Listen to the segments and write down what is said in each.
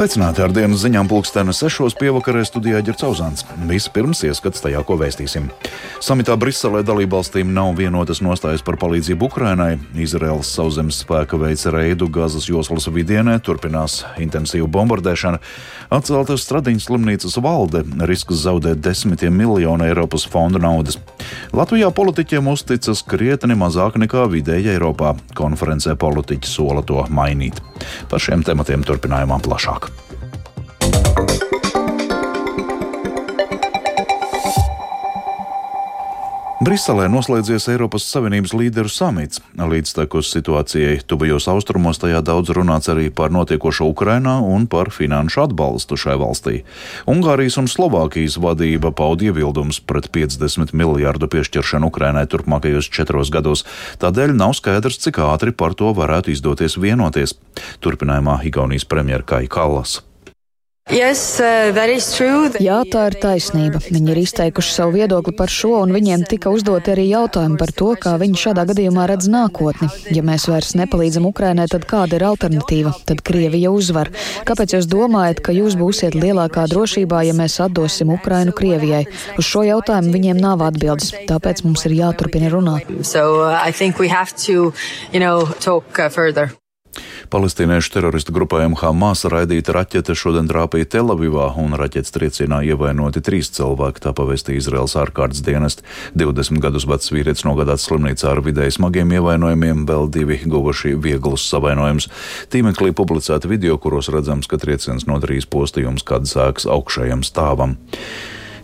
Sveicināti ar dienas ziņām pulksteni sešos pievakarē studijā Ģerts Auzāns. Vispirms ieskats tajā, ko vēstīsim. Samitā Briselē dalībvalstīm nav vienotas nostājas par palīdzību Ukrainai. Izraels sauszemes spēka veica reidu Gazas joslas vidienē, turpinās intensīva bombardēšana. Atcelta Stradiņas slimnīcas valde, risks zaudēt desmitiem miljonu Eiropas fondu naudas. Latvijā politiķiem uzticas krietni mazāk nekā vidēji Eiropā. Konferencē politiķi sola to mainīt. Par šiem tematiem turpinājumā plašāk Briselē noslēdzies Eiropas Savienības līderu samits. Līdztekus situācijai tuvajos austrumos tajā daudz runāts arī par notiekošo Ukrainā un par finanšu atbalstu šai valstī. Ungārijas un Slovākijas vadība paud iebildumus pret 50 miljārdu piešķiršanu Ukrainai turpmākajos četros gados, tādēļ nav skaidrs, cik ātri par to varētu izdoties vienoties. Turpinājumā Igaunijas premjera Kai Kallas. Yes, uh, Jā, tā ir taisnība. Viņi ir izteikuši savu viedokli par šo, un viņiem tika uzdoti arī jautājumi par to, kā viņi šādā gadījumā redz nākotni. Ja mēs vairs nepalīdzam Ukrainai, tad kāda ir alternatīva? Tad Krievija uzvar. Kāpēc jūs domājat, ka jūs būsiet lielākā drošībā, ja mēs atdosim Ukrainu Krievijai? Uz šo jautājumu viņiem nav atbildes, tāpēc mums ir jāturpina runāt. So, Palestīniešu teroristu grupējumu Hamas raidīta raķete šodien trāpīja Telavivā un raķetes triecienā ievainoti trīs cilvēki, tā pavēstīja Izraels ārkārtas dienest. 20 gadus vecs vīrietis nogādāts slimnīcā ar vidēji smagiem ievainojumiem, vēl divi guvuši vieglus savainojumus. Tīmeklī publicēta video, kuros redzams, ka trieciens nodarījis postījumus kādas ēkas augšējam stāvam.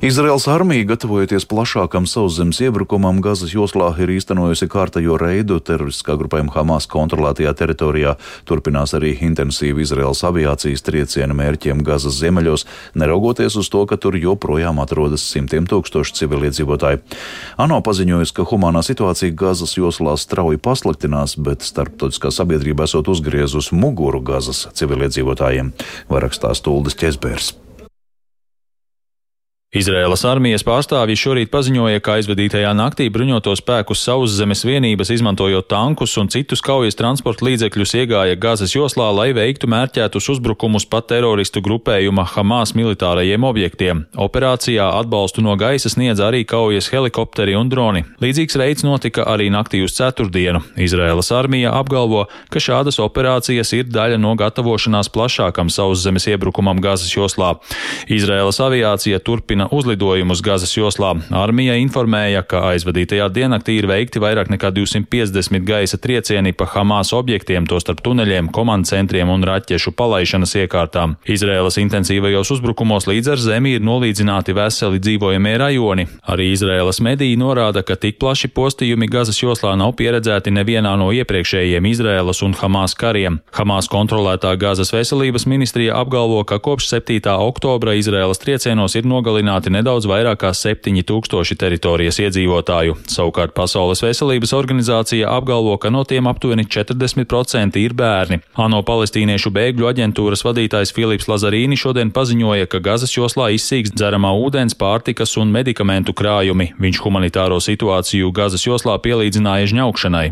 Izraels armija, gatavojoties plašākam sauszemes iebrukumam, Gazas joslā ir īstenojusi kārtējo reidu teroristiskā grupējuma Hamas kontrolētajā teritorijā. Turpinās arī intensīvi Izraels aviācijas trieciena mērķiem Gazas ziemeļos, neraugoties uz to, ka tur joprojām atrodas simtiem tūkstoši civiliedzīvotāji. ANO paziņojas, ka humanā situācija Gazas joslā strauji pasliktinās, bet starptautiskā sabiedrība esot uzgriezus muguru Gazas civiliedzīvotājiem, var rakstās Tuldas ķezbērs. Izraēlas armijas pārstāvji šorīt paziņoja, ka aizvadītajā naktī bruņoto spēku sauszemes vienības, izmantojot tankus un citus kaujas transporta līdzekļus, iegāja Gāzes joslā, lai veiktu mērķētus uzbrukumus pat teroristu grupējuma Hamas militārajiem objektiem. Operācijā atbalstu no gaisa sniedz arī kaujas helikopteri un droni. Līdzīgs reids notika arī naktī uz ceturtdienu. Izraēlas armija apgalvo, ka šādas operācijas ir daļa no gatavošanās plašākam sauszemes iebrukumam Gāzes joslā. Izraēlas aviācija turpina turpina uzlidojumus Gazas joslā. Armija informēja, ka aizvadītajā diennaktī ir veikti vairāk nekā 250 gaisa triecieni pa Hamas objektiem, tostarp tuneļiem, komandcentriem un raķešu palaišanas iekārtām. Izraēlas intensīvajos uzbrukumos līdz ar zemi ir nolīdzināti veseli dzīvojamie rajoni. Arī Izraēlas mediji norāda, ka tik plaši postījumi Gazas joslā nav pieredzēti nevienā no iepriekšējiem Izraēlas un Hamas kariem. Hamas kontrolētā Gazas veselības ministrija apgalvo, ka kopš 7. oktobra Izraēlas triecienos ir nogalināti nogalināti nedaudz vairāk kā 7000 teritorijas iedzīvotāju. Savukārt Pasaules veselības organizācija apgalvo, ka no tiem aptuveni 40% ir bērni. ANO palestīniešu bēgļu aģentūras vadītājs Filips Lazarīni šodien paziņoja, ka Gazas joslā izsīks dzeramā ūdens, pārtikas un medikamentu krājumi. Viņš humanitāro situāciju Gazas joslā pielīdzināja žņaukšanai.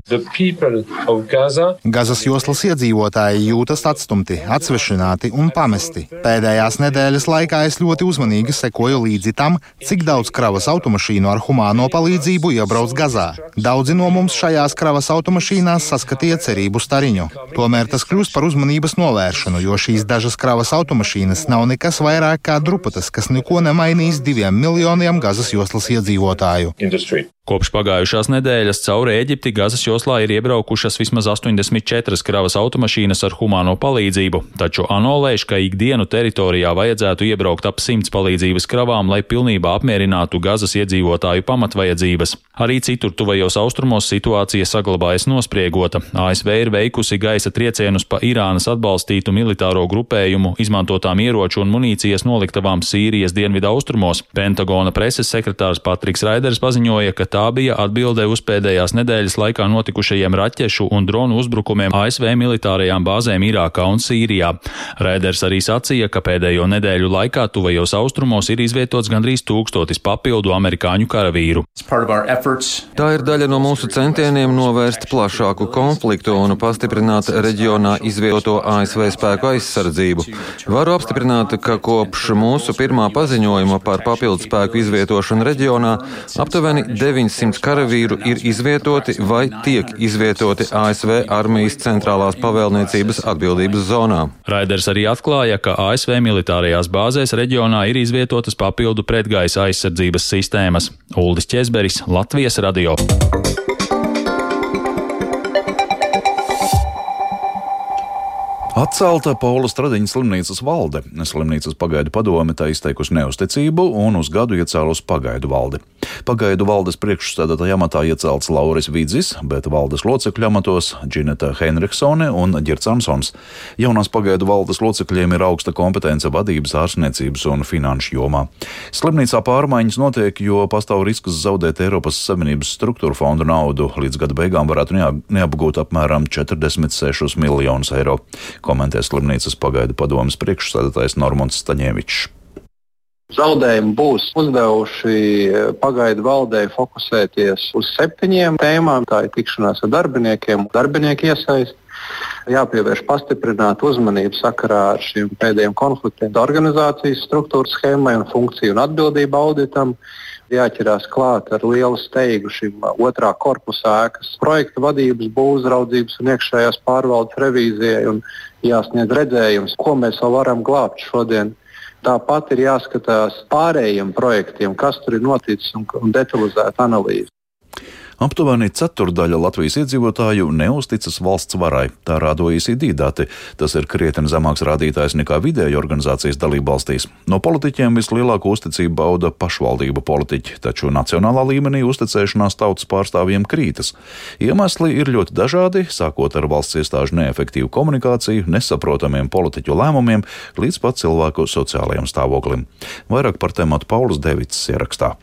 Gaza. Gazas joslas iedzīvotāji jūtas atstumti, atsvešināti un pamesti. Pēdējās nedēļas laikā es ļoti uzmanīgi sekoju līdzi tam, cik daudz kravas automašīnu ar humāno palīdzību iebrauc Gazā. Daudzi no mums šajās kravas automašīnās saskatīja cerību stariņu. Tomēr tas kļūst par uzmanības novēršanu, jo šīs dažas kravas automašīnas nav nekas vairāk kā drupatas, kas neko nemainīs diviem miljoniem Gazas joslas iedzīvotāju. Industry. Kopš pagājušās nedēļas cauri Eģipti Gazas joslā ir iebraukušas vismaz 84 kravas automašīnas ar humāno palīdzību, taču ANO lēš, ka ikdienu teritorijā vajadzētu iebraukt ap simts palīdzības kravām, lai pilnībā apmierinātu Gazas iedzīvotāju pamatvajadzības. Arī citur tuvajos austrumos situācija saglabājas nospriegota. ASV ir veikusi gaisa triecienus pa Irānas atbalstītu militāro grupējumu, izmantotām ieroču un munīcijas noliktavām Sīrijas dienvidu austrumos. Pentagona preses sekretārs Patriks Raiders paziņoja, ka tā bija atbilde uz pēdējās nedēļas laikā notikušajiem raķešu un dronu uzbrukumiem ASV militārajām bāzēm Irākā un Sīrijā. Raiders arī sacīja, ka pēdējo nedēļu laikā tuvajos austrumos ir izvietots gandrīz tūkstotis papildu amerikāņu karavīru. Tā ir daļa no mūsu centieniem novērst plašāku konfliktu un pastiprināt reģionā izvietoto ASV spēku aizsardzību. Varu apstiprināt, ka kopš mūsu pirmā paziņojuma par papildu spēku izvietošanu reģionā aptuveni 900 karavīru ir izvietoti vai tiek izvietoti ASV armijas centrālās pavēlniecības atbildības zonā. Raiders arī atklāja, ka ASV militārajās bāzēs reģionā ir izvietotas papildu pretgaisa aizsardzības sistēmas. Uldis Česberis, Latvijas radio. Atcelta Paula Stradiņa slimnīcas valde. Slimnīcas pagaidu padome tā izteikusi neusticību un uz gadu iecēlus pagaidu valdi. Pagaidu valdes priekšstādātāja amatā iecelts Lauris Vidzis, bet valdes locekļu amatos Džineta Henriksone un Girts Ansons. Jaunās pagaidu valdes locekļiem ir augsta kompetence vadības, ārstniecības un finanšu jomā. Slimnīcā pārmaiņas notiek, jo pastāv risks zaudēt Eiropas Savienības struktūra fondu naudu. Līdz gada beigām varētu neapgūt apmēram 46 miljonus eiro komentē slimnīcas pagaidu padomas priekšsēdētājs Normons Staņēvičs. Zaudējumi būs uzdevuši pagaidu valdei fokusēties uz septiņiem tēmām. Tā ir tikšanās ar darbiniekiem, darbinieku iesaist. Jāpievērš pastiprināta uzmanība sakarā ar šiem pēdējiem konfliktiem, organizācijas struktūras schēmai un funkciju un atbildību auditam jāķerās klāt ar lielu steigu šim otrā korpusa ēkas projekta vadības, būvzraudzības un iekšējās pārvaldes revīzijai un jāsniedz redzējums, ko mēs vēl varam glābt šodien. Tāpat ir jāskatās pārējiem projektiem, kas tur ir noticis un, un detalizēta analīze. Aptuveni ceturdaļa Latvijas iedzīvotāju neusticas valsts varai. Tā rāda OECD dati. Tas ir krietni zemāks rādītājs nekā vidēji organizācijas dalībvalstīs. No politiķiem vislielāko uzticību bauda pašvaldību politiķi, taču nacionālā līmenī uzticēšanās tautas pārstāvjiem krītas. Iemesli ir ļoti dažādi, sākot ar valsts iestāžu neefektīvu komunikāciju, nesaprotamiem politiķu lēmumiem līdz pat cilvēku sociālajiem stāvoklim. Vairāk par tēmatu Pauls Devits ierakstā.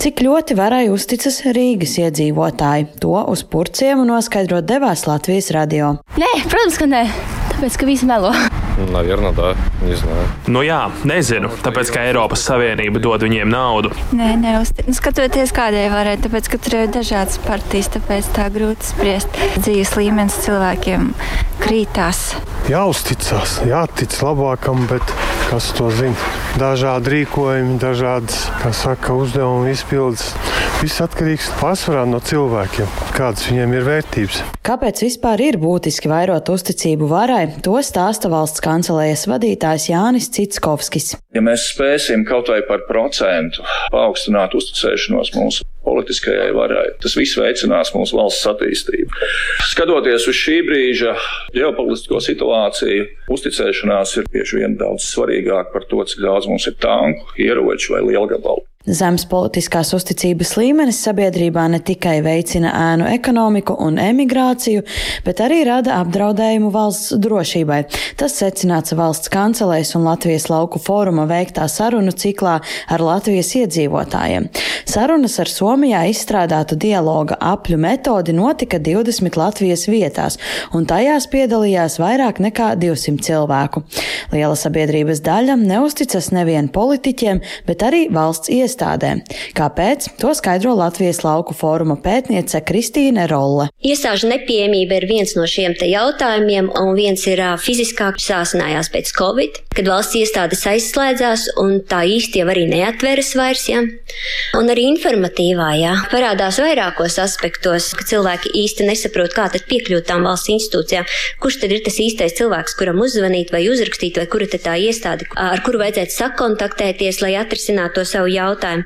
Cik ļoti varai uzticas Rīgas iedzīvotāji? To uz purciem noskaidrot devās Latvijas radio. Nē, protams, ka nē. Tāpēc, ka visi melo. Наверное, да. Не знаю. Nu jā, nezinu. Tāpēc, ka Eiropas Savienība dod viņiem naudu. Nē, neuzticas. Nu, skatoties, kādai varētu, tāpēc, ka tur ir dažādas partijas, tāpēc tā grūti spriest. Dzīves līmenis cilvēkiem krītās. Jāuzticas, jātic labākam, bet kas to zina? Dažādi rīkojumi, dažādas, kā saka, uzdevumu izpildes. Viss atkarīgs pārsvarā no cilvēkiem, kādas viņiem ir vērtības. Kāpēc vispār ir būtiski vairot uzticību varai, to stāsta valsts kancelējas vadītājs Jānis Citskovskis. Ja mēs spēsim kaut vai par procentu paaugstināt uzticēšanos mūsu politiskajai varai. Tas viss veicinās mūsu valsts attīstību. Skatoties uz šī brīža ģeopolitisko situāciju, uzticēšanās ir bieži vien daudz svarīgāk par to, cik daudz mums ir tanku, ieroču vai lielgabalu. Zemes politiskās uzticības līmenis sabiedrībā ne tikai veicina ēnu ekonomiku un emigrāciju, bet arī rada apdraudējumu valsts drošībai. Tas secināts valsts kancelēs un Latvijas lauku fóruma veiktā sarunu ciklā ar Latvijas iedzīvotājiem. Sarunas ar Somijā izstrādātu dialoga apļu metodi notika 20 Latvijas vietās, un tajās piedalījās vairāk nekā 200 cilvēku. Liela sabiedrības daļa neusticas nevien politiķiem, bet arī valsts iestādēm iestādēm. Kāpēc? To skaidro Latvijas lauku fóruma pētniece Kristīne Rolle. Iestāžu nepieejamība ir viens no šiem jautājumiem, un viens ir fiziskā sāsinājās pēc Covid, kad valsts iestādes aizslēdzās un tā īsti jau arī neatveras vairs. Ja? Un arī informatīvā, jā, parādās vairākos aspektos, ka cilvēki īsti nesaprot, kā tad piekļūt tām valsts institūcijām, kurš tad ir tas īstais cilvēks, kuram uzzvanīt vai uzrakstīt, vai kura tad tā iestāde, ar kuru vajadzētu sakontaktēties, lai atrisinātu to savu jautājumu jautājumu.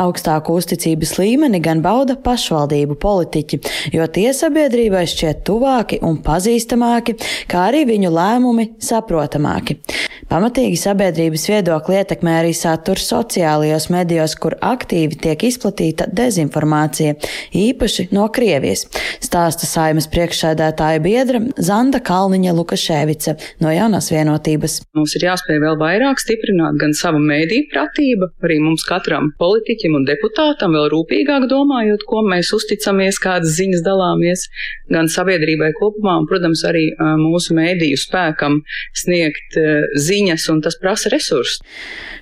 Augstāku uzticības līmeni gan bauda pašvaldību politiķi, jo tie sabiedrībai šķiet tuvāki un pazīstamāki, kā arī viņu lēmumi saprotamāki. Pamatīgi sabiedrības viedokli ietekmē arī saturs sociālajos medijos, kur aktīvi tiek izplatīta dezinformācija, īpaši no Krievijas. Stāsta saimas priekšsēdētāja biedra Zanda Kalniņa Lukaševica no jaunās vienotības. Mums ir jāspēj vēl vairāk stiprināt gan savu mēdīju pratību, arī mums katram politiķim un deputātam vēl rūpīgāk domājot, ko mēs uzticamies, kādas ziņas dalāmies, gan sabiedrībai kopumā, un, protams, arī mūsu mēdīju spēkam sniegt ziņas, un tas prasa resursus.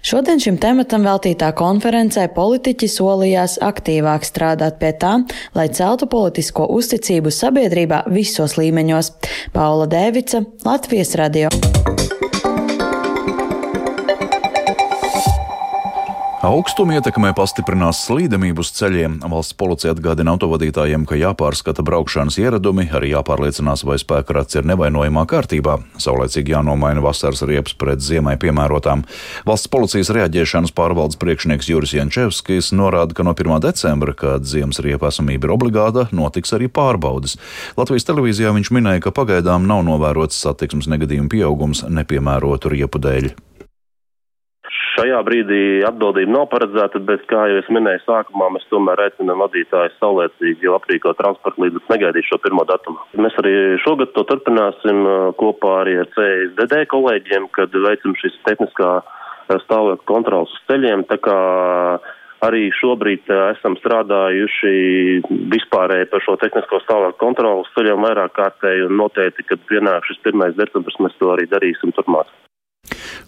Šodien šim tematam veltītā konferencē politiķi solījās aktīvāk strādāt pie tā, lai celtu politisko uzticību sabiedrībā visos līmeņos. Paula Dēvica, Latvijas radio. Augstuma ietekmē pastiprinās slīdamību uz ceļiem. Valsts policija atgādina autovadītājiem, ka jāpārskata braukšanas ieradumi, arī jāpārliecinās, vai spēka rats ir nevainojamā kārtībā. Saulēcīgi jānomaina vasaras riepas pret ziemai piemērotām. Valsts policijas reaģēšanas pārvaldes priekšnieks Juris Jančevskis norāda, ka no 1. decembra, kad ziemas riepa esamība ir obligāta, notiks arī pārbaudas. Latvijas televīzijā viņš minēja, ka pagaidām nav novērots satiksmes negadījumu pieaugums nepiemērotu riepu dēļ. Šajā brīdī atbildība nav paredzēta, bet, kā jau es minēju sākumā, mēs tomēr aicinām vadītājus saulēcīgi jau aprīkot transporta līdzekļus, negaidīt šo pirmo datumu. Mēs arī šogad to turpināsim kopā arī ar CSDD kolēģiem, kad veicam šīs tehniskā stāvokļa kontrolas uz ceļiem. Kā arī šobrīd esam strādājuši vispārēji par šo tehnisko stāvokļa kontrolu uz ceļiem vairāk kārtēji un noteikti, kad pienāk šis 1. decembris, mēs to arī darīsim turpmāk.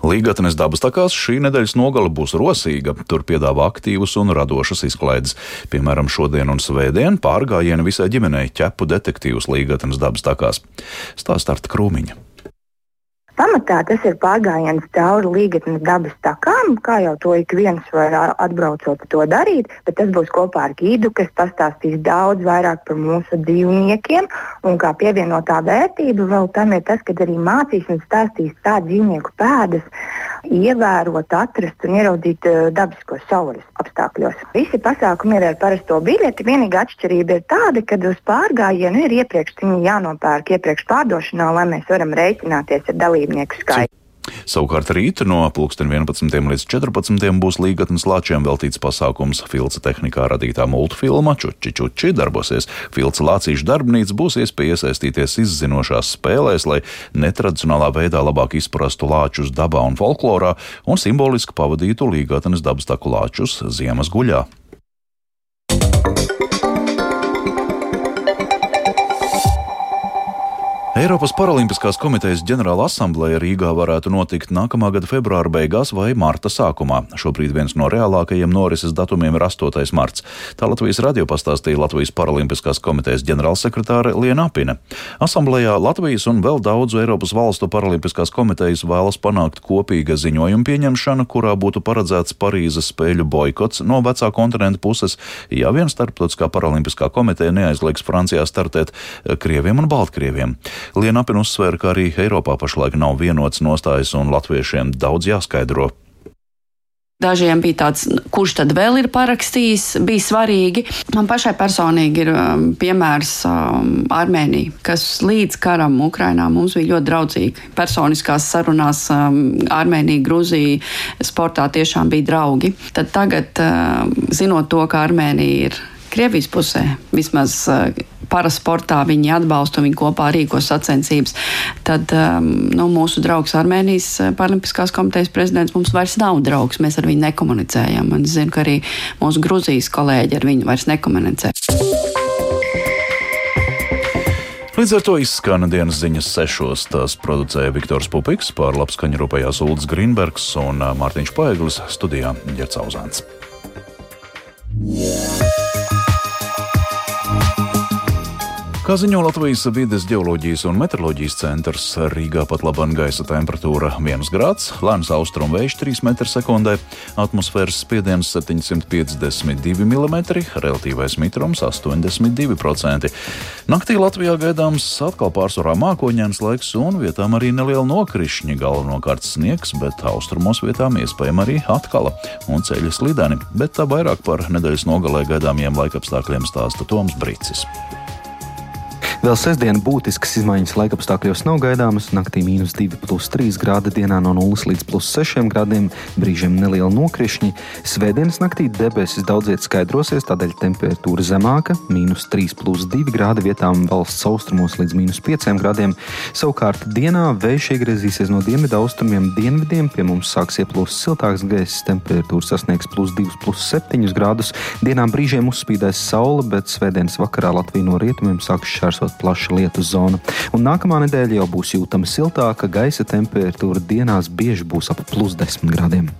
Līgatnes dabas takās šī nedēļas nogale būs rosīga. Tur piedāvā aktīvus un radošas izklaides. Piemēram, šodien un svētdien pārgājieni visai ģimenei ķepu detektīvus Līgatnes dabas takās. Stāsta Arta Krūmiņa. Pamatā tas ir pārgājiens cauri līgatnes dabas takām, kā jau to ik viens var atbraucot to darīt, bet tas būs kopā ar gīdu, kas pastāstīs daudz vairāk par mūsu dzīvniekiem. Un kā pievienotā vērtība vēl tam ir tas, ka arī mācīs un stāstīs tā dzīvnieku pēdas, ievērot, atrast un ieraudzīt dabiskos saules apstākļos. Visi pasākumi ir ar parasto biļeti. Vienīgā atšķirība ir tāda, ka uz pārgājienu ir iepriekš jānopērk iepriekš pārdošanā, lai mēs varam rēķināties ar dalību dalībnieku skaitu. Savukārt rīt no 11. līdz 14. būs līgatnes lāčiem veltīts pasākums Filca tehnikā radītā multfilma Čuči Čuči darbosies. Filca lācīšu darbnīca būs iespēja iesaistīties izzinošās spēlēs, lai netradicionālā veidā labāk izprastu lāčus dabā un folklorā un simboliski pavadītu līgatnes dabas taku lāčus ziemas guļā. Eiropas Paralimpiskās komitejas ģenerāla asambleja Rīgā varētu notikt nākamā gada februāra beigās vai marta sākumā. Šobrīd viens no reālākajiem norises datumiem ir 8. marts. Tā Latvijas radio pastāstīja Latvijas Paralimpiskās komitejas ģenerālsekretāre Liena Apine. Asamblējā Latvijas un vēl daudzu Eiropas valstu paralimpiskās komitejas vēlas panākt kopīga ziņojuma pieņemšanu, kurā būtu paredzēts Parīzes spēļu boikots no vecā kontinenta puses, ja vien starptautiskā paralimpiskā komiteja neaizliegs Francijā startēt Krieviem un Baltkrieviem. Liena Apina uzsvēra, ka arī Eiropā pašlaik nav vienots nostājas un latviešiem daudz jāskaidro. Dažiem bija tāds, kurš tad vēl ir parakstījis, bija svarīgi. Man pašai personīgi ir um, piemērs um, Armēnija, kas līdz karam Ukrainā mums bija ļoti draudzīga. Personiskās sarunās um, Armēnija, Gruzija sportā tiešām bija draugi. Tad tagad, um, zinot to, ka Armēnija ir Krievijas pusē, vismaz uh, parasportā viņi atbalsta un viņi kopā rīko sacensības. Tad um, nu, mūsu draugs Armēnijas uh, Paralimpiskās komitejas prezidents mums vairs nav draugs. Mēs ar viņu nekomunicējam. Un es zinu, ka arī mūsu Gruzijas kolēģi ar viņu vairs nekomunicē. Līdz ar to izskan dienas ziņas sešos. Tās producēja Viktors Pupiks, pār labskaņu rūpējās Ulds Grīnbergs un uh, Mārtiņš Paeglis studijā Ģercauzāns. Yeah. Kā ziņo Latvijas vides geoloģijas un meteoroloģijas centrs, Rīgā pat labam gaisa temperatūra 1 grāds, lēns austrumu vējš 3 m2, atmosfēras spiediens 752 mm, relatīvais mitrums 82%. Naktī Latvijā gaidāms atkal pārsvarā mākoņdienas laiks un vietām arī neliela nokrišņa, galvenokārt sniegs, bet austrumos vietām iespējama arī atkala un ceļa slideni, bet tā vairāk par nedēļas nogalē gaidāmiem laikapstākļiem stāsta Toms Brīcis. Vēl sestdien būtiskas izmaiņas laikapstākļos nav gaidāmas. Naktī mīnus 2,3 grādi, dienā no 0 līdz 6 grādiem, brīžiem neliela nokrišņi. Svētdienas naktī debesis daudziet skaidrosies, tādēļ temperatūra zemāka - mīnus 3,2 grādi vietām valsts austrumos līdz mīnus 5 grādiem. Savukārt dienā vējš iegriezīsies no dienvidu austrumiem dienvidiem, pie mums sāks ieplūst siltāks gaiss, temperatūra sasniegs plus 2,7 grādus. Dienām brīžiem uzspīdēs saule, bet svētdienas vakarā Latvija no rietumiem sāks šķērsot plaša lietus zona. Un nākamā nedēļa jau būs jūtama siltāka, gaisa temperatūra dienās bieži būs ap plus 10 grādiem.